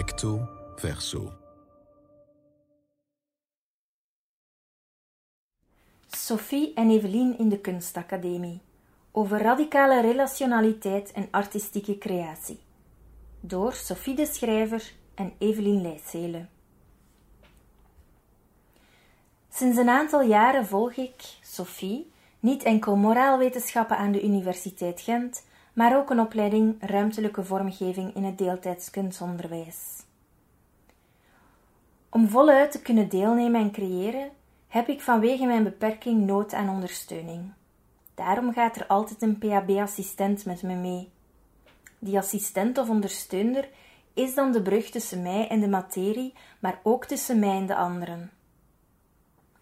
Recto verso. Sophie en Evelien in de Kunstacademie over radicale relationaliteit en artistieke creatie. Door Sophie de Schrijver en Evelien Leijselen. Sinds een aantal jaren volg ik, Sophie, niet enkel moraalwetenschappen aan de Universiteit Gent, maar ook een opleiding ruimtelijke vormgeving in het deeltijds kunstonderwijs. Om voluit te kunnen deelnemen en creëren, heb ik vanwege mijn beperking nood aan ondersteuning. Daarom gaat er altijd een PHB-assistent met me mee. Die assistent of ondersteuner is dan de brug tussen mij en de materie, maar ook tussen mij en de anderen.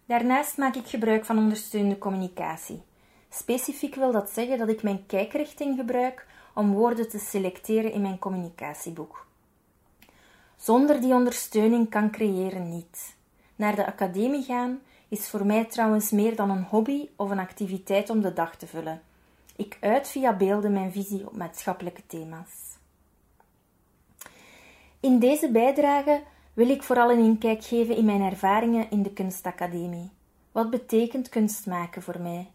Daarnaast maak ik gebruik van ondersteunende communicatie. Specifiek wil dat zeggen dat ik mijn kijkrichting gebruik om woorden te selecteren in mijn communicatieboek. Zonder die ondersteuning kan creëren niet. Naar de academie gaan is voor mij trouwens meer dan een hobby of een activiteit om de dag te vullen. Ik uit via beelden mijn visie op maatschappelijke thema's. In deze bijdrage wil ik vooral een inkijk geven in mijn ervaringen in de kunstacademie. Wat betekent kunst maken voor mij?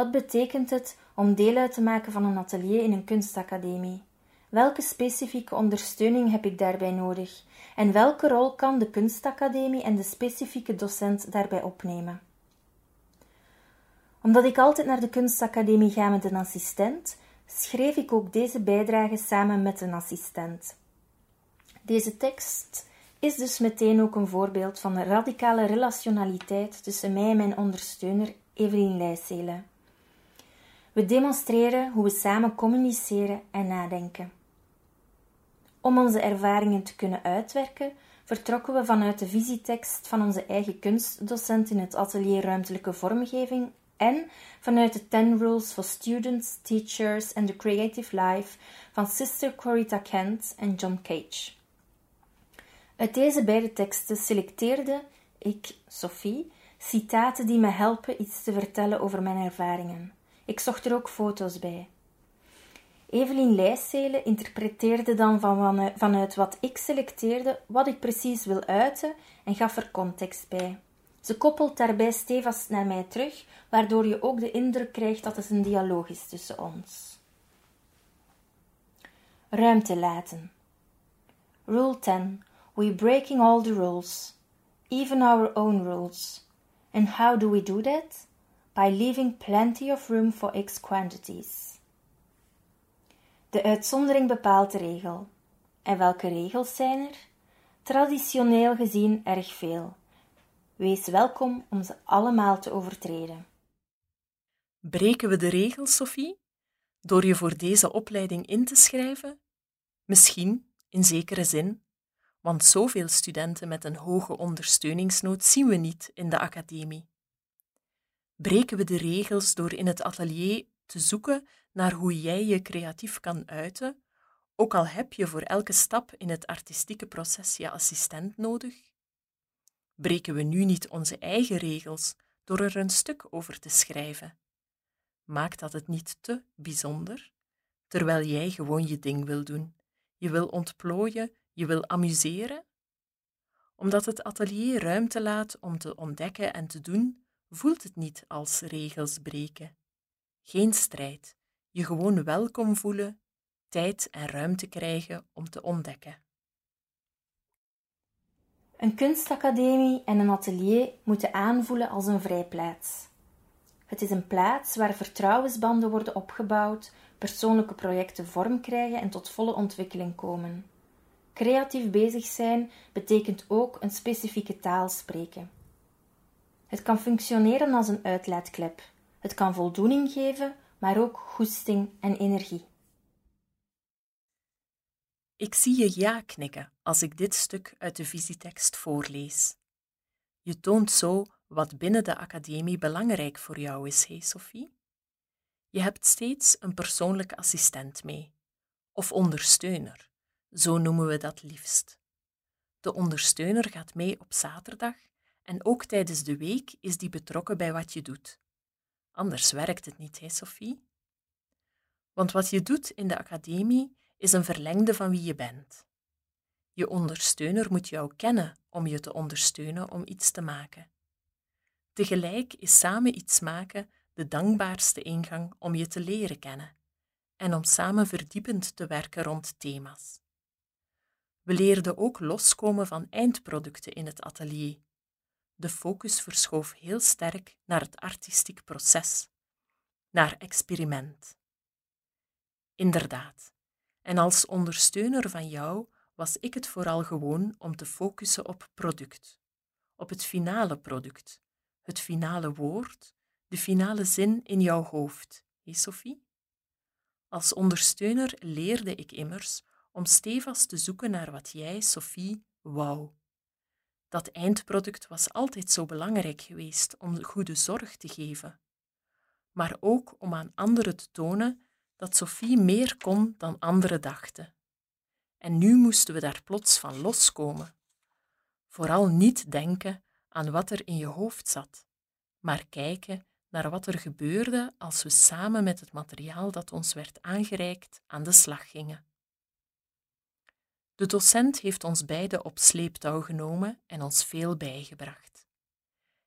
Wat betekent het om deel uit te maken van een atelier in een kunstacademie? Welke specifieke ondersteuning heb ik daarbij nodig? En welke rol kan de kunstacademie en de specifieke docent daarbij opnemen? Omdat ik altijd naar de kunstacademie ga met een assistent, schreef ik ook deze bijdrage samen met een assistent. Deze tekst is dus meteen ook een voorbeeld van de radicale relationaliteit tussen mij en mijn ondersteuner Evelien Leijselen. We demonstreren hoe we samen communiceren en nadenken. Om onze ervaringen te kunnen uitwerken, vertrokken we vanuit de visietekst van onze eigen kunstdocent in het atelier ruimtelijke vormgeving en vanuit de 10 Rules for Students, Teachers and the Creative Life van Sister Corita Kent en John Cage. Uit deze beide teksten selecteerde ik, Sophie, citaten die me helpen iets te vertellen over mijn ervaringen. Ik zocht er ook foto's bij. Evelien Leijselen interpreteerde dan van, vanuit wat ik selecteerde wat ik precies wil uiten en gaf er context bij. Ze koppelt daarbij stevast naar mij terug, waardoor je ook de indruk krijgt dat het een dialoog is tussen ons. Ruimte laten. Rule 10. We breaking all the rules, even our own rules. And how do we do that? By leaving plenty of room for X quantities. De uitzondering bepaalt de regel. En welke regels zijn er? Traditioneel gezien erg veel. Wees welkom om ze allemaal te overtreden. Breken we de regels, Sophie? Door je voor deze opleiding in te schrijven? Misschien, in zekere zin, want zoveel studenten met een hoge ondersteuningsnood zien we niet in de academie. Breken we de regels door in het atelier te zoeken naar hoe jij je creatief kan uiten, ook al heb je voor elke stap in het artistieke proces je assistent nodig? Breken we nu niet onze eigen regels door er een stuk over te schrijven? Maakt dat het niet te bijzonder, terwijl jij gewoon je ding wil doen? Je wil ontplooien, je wil amuseren? Omdat het atelier ruimte laat om te ontdekken en te doen, voelt het niet als regels breken. Geen strijd, je gewoon welkom voelen, tijd en ruimte krijgen om te ontdekken. Een kunstacademie en een atelier moeten aanvoelen als een vrijplaats. Het is een plaats waar vertrouwensbanden worden opgebouwd, persoonlijke projecten vorm krijgen en tot volle ontwikkeling komen. Creatief bezig zijn betekent ook een specifieke taal spreken. Het kan functioneren als een uitlaatklep. Het kan voldoening geven, maar ook goesting en energie. Ik zie je ja knikken als ik dit stuk uit de visietekst voorlees. Je toont zo wat binnen de academie belangrijk voor jou is, hé Sophie? Je hebt steeds een persoonlijke assistent mee, of ondersteuner, zo noemen we dat liefst. De ondersteuner gaat mee op zaterdag en ook tijdens de week is die betrokken bij wat je doet. Anders werkt het niet, hè, Sophie? Want wat je doet in de academie is een verlengde van wie je bent. Je ondersteuner moet jou kennen om je te ondersteunen om iets te maken. Tegelijk is samen iets maken de dankbaarste ingang om je te leren kennen en om samen verdiepend te werken rond thema's. We leerden ook loskomen van eindproducten in het atelier. De focus verschoof heel sterk naar het artistiek proces, naar experiment. Inderdaad, en als ondersteuner van jou was ik het vooral gewoon om te focussen op product, op het finale product, het finale woord, de finale zin in jouw hoofd, hé Sophie? Als ondersteuner leerde ik immers om stevast te zoeken naar wat jij, Sophie, wou. Dat eindproduct was altijd zo belangrijk geweest om goede zorg te geven, maar ook om aan anderen te tonen dat Sophie meer kon dan anderen dachten. En nu moesten we daar plots van loskomen. Vooral niet denken aan wat er in je hoofd zat, maar kijken naar wat er gebeurde als we samen met het materiaal dat ons werd aangereikt aan de slag gingen. De docent heeft ons beiden op sleeptouw genomen en ons veel bijgebracht.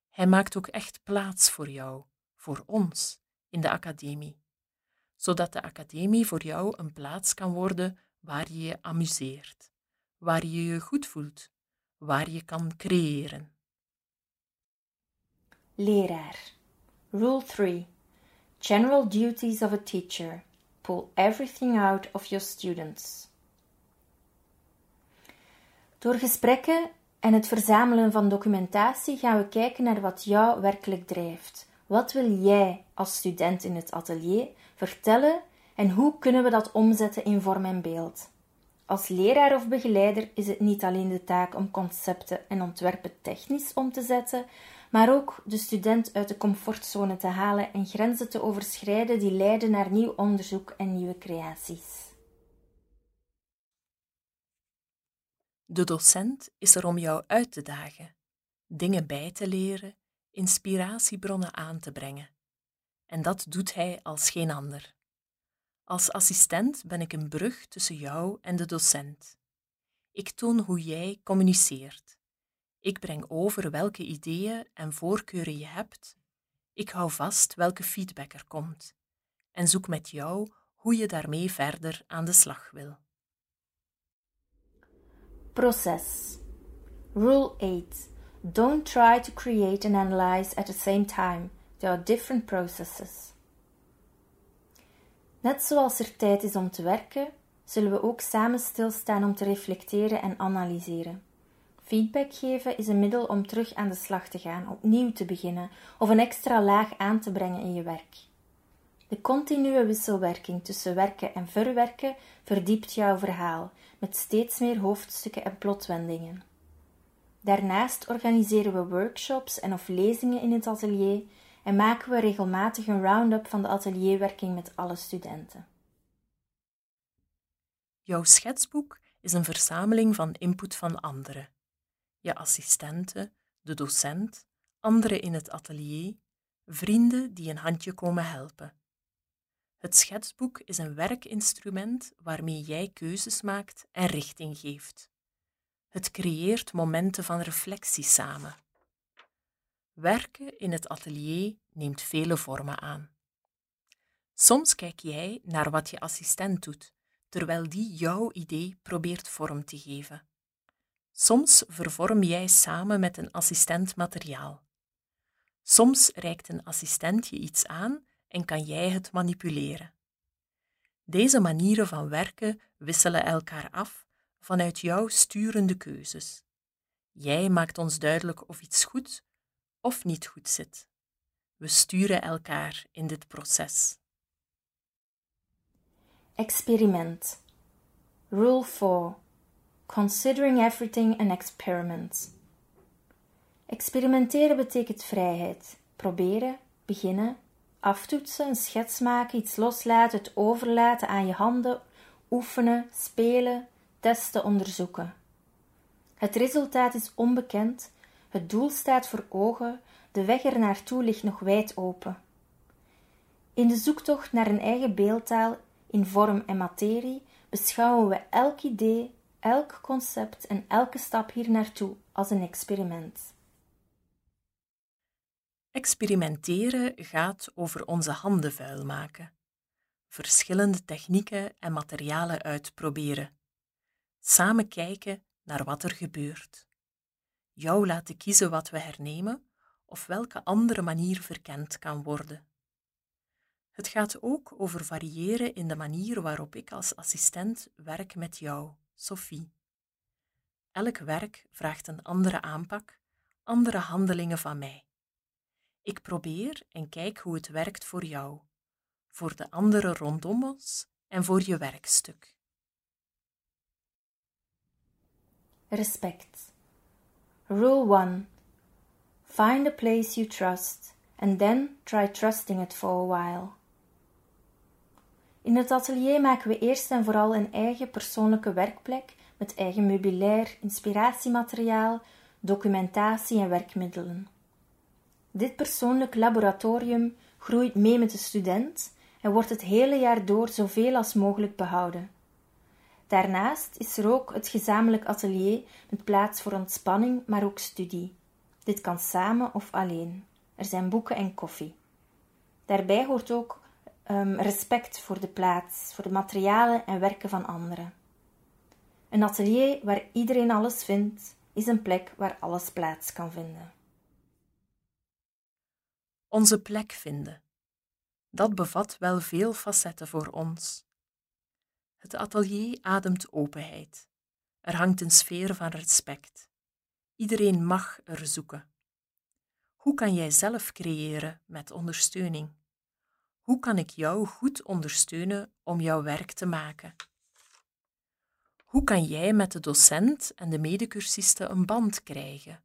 Hij maakt ook echt plaats voor jou, voor ons, in de academie, zodat de academie voor jou een plaats kan worden waar je je amuseert, waar je je goed voelt, waar je kan creëren. Leraar. Rule 3. General duties of a teacher. Pull everything out of your students. Door gesprekken en het verzamelen van documentatie gaan we kijken naar wat jou werkelijk drijft. Wat wil jij als student in het atelier vertellen en hoe kunnen we dat omzetten in vorm en beeld? Als leraar of begeleider is het niet alleen de taak om concepten en ontwerpen technisch om te zetten, maar ook de student uit de comfortzone te halen en grenzen te overschrijden die leiden naar nieuw onderzoek en nieuwe creaties. De docent is er om jou uit te dagen, dingen bij te leren, inspiratiebronnen aan te brengen. En dat doet hij als geen ander. Als assistent ben ik een brug tussen jou en de docent. Ik toon hoe jij communiceert. Ik breng over welke ideeën en voorkeuren je hebt. Ik hou vast welke feedback er komt en zoek met jou hoe je daarmee verder aan de slag wil. Proces. Rule 8. Don't try to create and analyze at the same time. There are different processes. Net zoals er tijd is om te werken, zullen we ook samen stilstaan om te reflecteren en analyseren. Feedback geven is een middel om terug aan de slag te gaan, opnieuw te beginnen of een extra laag aan te brengen in je werk. De continue wisselwerking tussen werken en verwerken verdiept jouw verhaal met steeds meer hoofdstukken en plotwendingen. Daarnaast organiseren we workshops en of lezingen in het atelier en maken we regelmatig een round-up van de atelierwerking met alle studenten. Jouw schetsboek is een verzameling van input van anderen. Je assistenten, de docent, anderen in het atelier, vrienden die een handje komen helpen. Het schetsboek is een werkinstrument waarmee jij keuzes maakt en richting geeft. Het creëert momenten van reflectie samen. Werken in het atelier neemt vele vormen aan. Soms kijk jij naar wat je assistent doet, terwijl die jouw idee probeert vorm te geven. Soms vervorm jij samen met een assistent materiaal. Soms reikt een assistent je iets aan en kan jij het manipuleren. Deze manieren van werken wisselen elkaar af vanuit jouw sturende keuzes. Jij maakt ons duidelijk of iets goed of niet goed zit. We sturen elkaar in dit proces. Experiment. Rule 4. Considering everything an experiment. Experimenteren betekent vrijheid. Proberen, beginnen, aftoetsen, een schets maken, iets loslaten, het overlaten aan je handen, oefenen, spelen, testen, onderzoeken. Het resultaat is onbekend, het doel staat voor ogen, de weg er naartoe ligt nog wijd open. In de zoektocht naar een eigen beeldtaal in vorm en materie beschouwen we elk idee, elk concept en elke stap hier naartoe als een experiment. Experimenteren gaat over onze handen vuil maken, verschillende technieken en materialen uitproberen, samen kijken naar wat er gebeurt, jou laten kiezen wat we hernemen of welke andere manier verkend kan worden. Het gaat ook over variëren in de manier waarop ik als assistent werk met jou, Sophie. Elk werk vraagt een andere aanpak, andere handelingen van mij. Ik probeer en kijk hoe het werkt voor jou, voor de anderen rondom ons en voor je werkstuk. Respect. Rule 1. Find a place you trust and then try trusting it for a while. In het atelier maken we eerst en vooral een eigen persoonlijke werkplek met eigen meubilair, inspiratiemateriaal, documentatie en werkmiddelen. Dit persoonlijk laboratorium groeit mee met de student en wordt het hele jaar door zoveel als mogelijk behouden. Daarnaast is er ook het gezamenlijk atelier met plaats voor ontspanning, maar ook studie. Dit kan samen of alleen. Er zijn boeken en koffie. Daarbij hoort ook um, respect voor de plaats, voor de materialen en werken van anderen. Een atelier waar iedereen alles vindt, is een plek waar alles plaats kan vinden. Onze plek vinden. Dat bevat wel veel facetten voor ons. Het atelier ademt openheid. Er hangt een sfeer van respect. Iedereen mag er zoeken. Hoe kan jij zelf creëren met ondersteuning? Hoe kan ik jou goed ondersteunen om jouw werk te maken? Hoe kan jij met de docent en de medecursisten een band krijgen?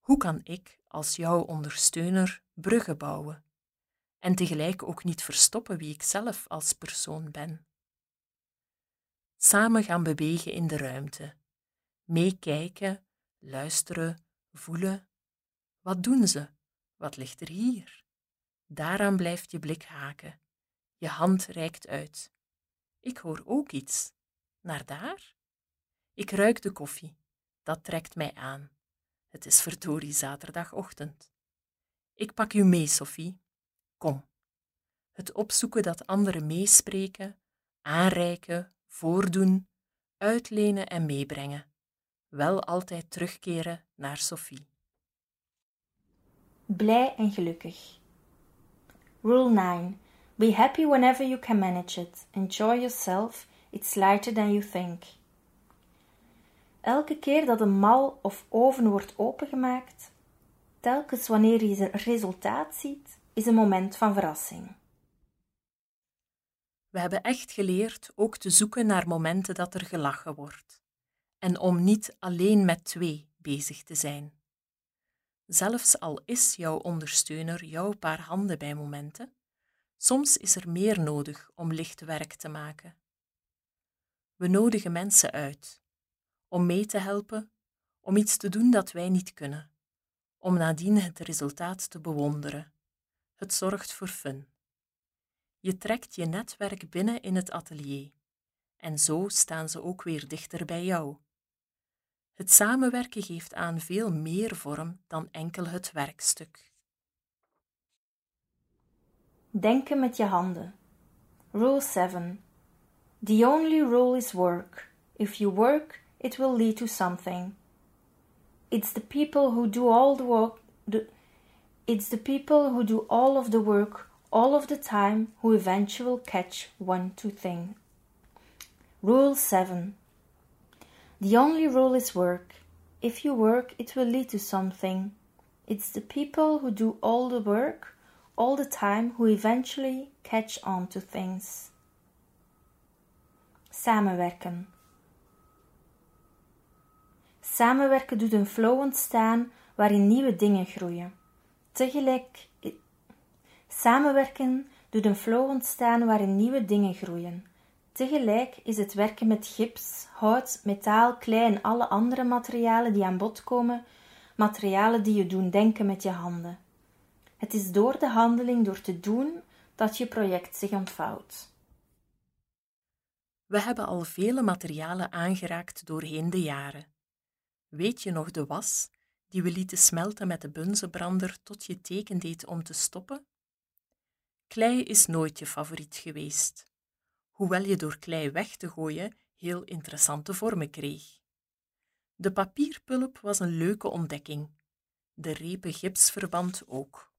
Hoe kan ik als jouw ondersteuner bruggen bouwen en tegelijk ook niet verstoppen wie ik zelf als persoon ben? Samen gaan bewegen in de ruimte, meekijken, luisteren, voelen. Wat doen ze? Wat ligt er hier? Daaraan blijft je blik haken. Je hand reikt uit. Ik hoor ook iets. Naar daar? Ik ruik de koffie. Dat trekt mij aan. Het is verdorie zaterdagochtend. Ik pak u mee, Sophie. Kom. Het opzoeken dat anderen meespreken, aanreiken, voordoen, uitlenen en meebrengen. Wel altijd terugkeren naar Sophie. Blij en gelukkig. Rule 9. Be happy whenever you can manage it. Enjoy yourself. It's lighter than you think. Elke keer dat een mal of oven wordt opengemaakt, telkens wanneer je een resultaat ziet, is een moment van verrassing. We hebben echt geleerd ook te zoeken naar momenten dat er gelachen wordt en om niet alleen met twee bezig te zijn. Zelfs al is jouw ondersteuner jouw paar handen bij momenten, soms is er meer nodig om licht werk te maken. We nodigen mensen uit om mee te helpen, om iets te doen dat wij niet kunnen, om nadien het resultaat te bewonderen. Het zorgt voor fun. Je trekt je netwerk binnen in het atelier en zo staan ze ook weer dichter bij jou. Het samenwerken geeft aan veel meer vorm dan enkel het werkstuk. Denken met je handen. Rule 7. The only rule is work. If you work, it will lead to something. It's the people who do all the work. It's the people who do all of the work all of the time who eventually catch one to thing. Rule 7. The only rule is work. If you work, it will lead to something. It's the people who do all the work all the time who eventually catch on to things. Samenwerken. Samenwerken doet een flow ontstaan waarin nieuwe dingen groeien. Tegelijk Samenwerken doet een flow ontstaan waarin nieuwe dingen groeien. Tegelijk is het werken met gips, hout, metaal, klei en alle andere materialen die aan bod komen, materialen die je doen denken met je handen. Het is door de handeling, door te doen, dat je project zich ontvouwt. We hebben al vele materialen aangeraakt doorheen de jaren. Weet je nog de was die we lieten smelten met de bunzenbrander tot je teken deed om te stoppen? Klei is nooit je favoriet geweest, hoewel je door klei weg te gooien heel interessante vormen kreeg. De papierpulp was een leuke ontdekking, de repen gipsverband ook.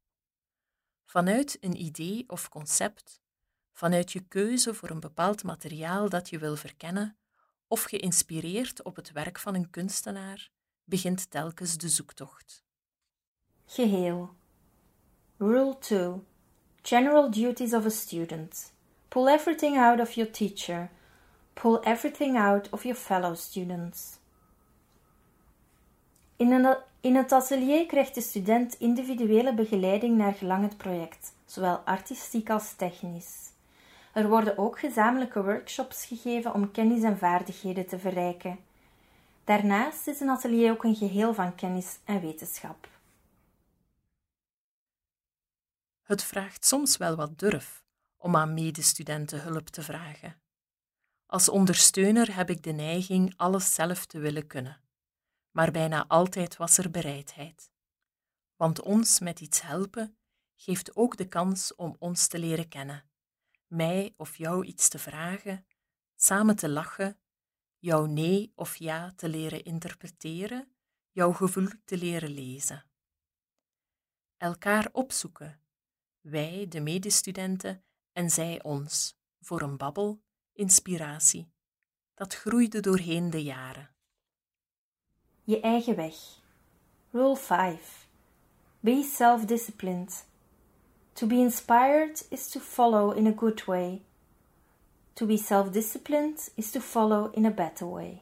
Vanuit een idee of concept, vanuit je keuze voor een bepaald materiaal dat je wil verkennen, of geïnspireerd op het werk van een kunstenaar, begint telkens de zoektocht. Geheel. Rule 2. General duties of a student. Pull everything out of your teacher. Pull everything out of your fellow students. In, een, in het atelier krijgt de student individuele begeleiding naar gelang het project, zowel artistiek als technisch. Er worden ook gezamenlijke workshops gegeven om kennis en vaardigheden te verrijken. Daarnaast is een atelier ook een geheel van kennis en wetenschap. Het vraagt soms wel wat durf om aan medestudenten hulp te vragen. Als ondersteuner heb ik de neiging alles zelf te willen kunnen maar bijna altijd was er bereidheid. Want ons met iets helpen geeft ook de kans om ons te leren kennen, mij of jou iets te vragen, samen te lachen, jouw nee of ja te leren interpreteren, jouw gevoel te leren lezen. Elkaar opzoeken, wij, de medestudenten, en zij ons, voor een babbel, inspiratie. Dat groeide doorheen de jaren. Je eigen weg. Rule 5. Be self-disciplined. To be inspired is to follow in a good way. To be self-disciplined is to follow in a better way.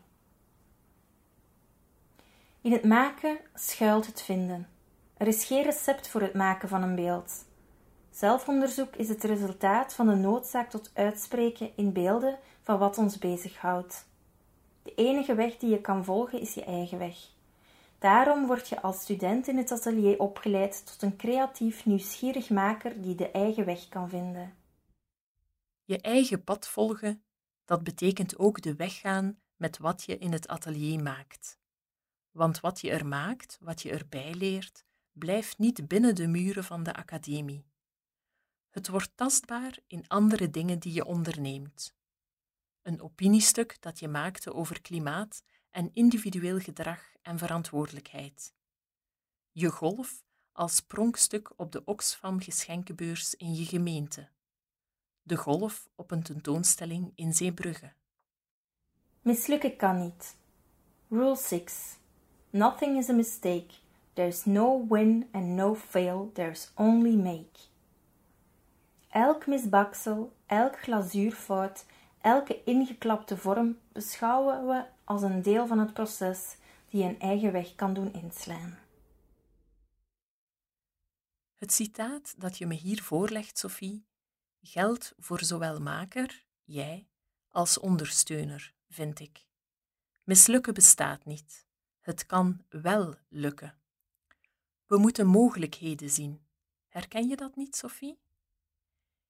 In het maken schuilt het vinden. Er is geen recept voor het maken van een beeld. Zelfonderzoek is het resultaat van de noodzaak tot uitspreken in beelden van wat ons bezighoudt. De enige weg die je kan volgen is je eigen weg. Daarom word je als student in het atelier opgeleid tot een creatief, nieuwsgierig maker die de eigen weg kan vinden. Je eigen pad volgen, dat betekent ook de weg gaan met wat je in het atelier maakt. Want wat je er maakt, wat je erbij leert, blijft niet binnen de muren van de academie. Het wordt tastbaar in andere dingen die je onderneemt een opiniestuk dat je maakte over klimaat en individueel gedrag en verantwoordelijkheid. Je golf als pronkstuk op de Oxfam geschenkenbeurs in je gemeente. De golf op een tentoonstelling in Zeebrugge. Mislukken kan niet. Rule 6. Nothing is a mistake. There's no win and no fail, there's only make. Elk misbaksel, elk glazuurfout Elke ingeklapte vorm beschouwen we als een deel van het proces die een eigen weg kan doen inslaan. Het citaat dat je me hier voorlegt, Sophie, geldt voor zowel maker, jij, als ondersteuner, vind ik. Mislukken bestaat niet. Het kan wel lukken. We moeten mogelijkheden zien. Herken je dat niet, Sophie?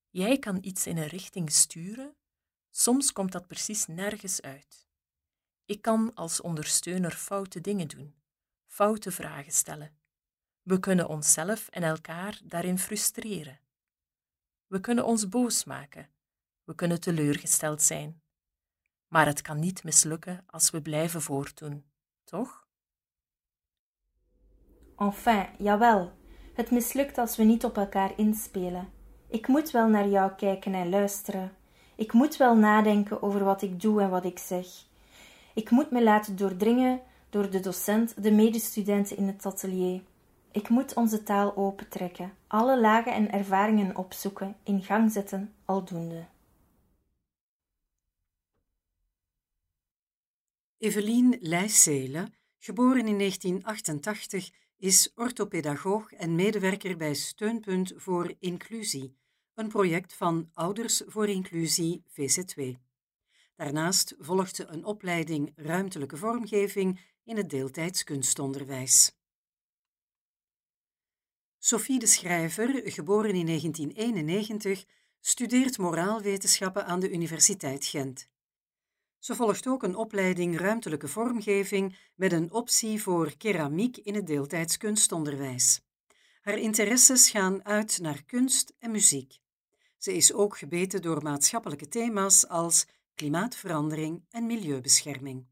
Jij kan iets in een richting sturen Soms komt dat precies nergens uit. Ik kan als ondersteuner foute dingen doen, foute vragen stellen. We kunnen onszelf en elkaar daarin frustreren. We kunnen ons boos maken. We kunnen teleurgesteld zijn. Maar het kan niet mislukken als we blijven voortdoen, toch? Enfin, jawel. Het mislukt als we niet op elkaar inspelen. Ik moet wel naar jou kijken en luisteren. Ik moet wel nadenken over wat ik doe en wat ik zeg. Ik moet me laten doordringen door de docent, de medestudenten in het atelier. Ik moet onze taal opentrekken, alle lagen en ervaringen opzoeken, in gang zetten, aldoende. Evelien Leijselen, geboren in 1988, is orthopedagoog en medewerker bij Steunpunt voor Inclusie, een project van Ouders voor Inclusie VC2. Daarnaast volgde een opleiding ruimtelijke vormgeving in het deeltijds kunstonderwijs. Sophie de Schrijver, geboren in 1991, studeert moraalwetenschappen aan de Universiteit Gent. Ze volgt ook een opleiding ruimtelijke vormgeving met een optie voor keramiek in het deeltijds kunstonderwijs. Haar interesses gaan uit naar kunst en muziek. Ze is ook gebeten door maatschappelijke thema's als klimaatverandering en milieubescherming.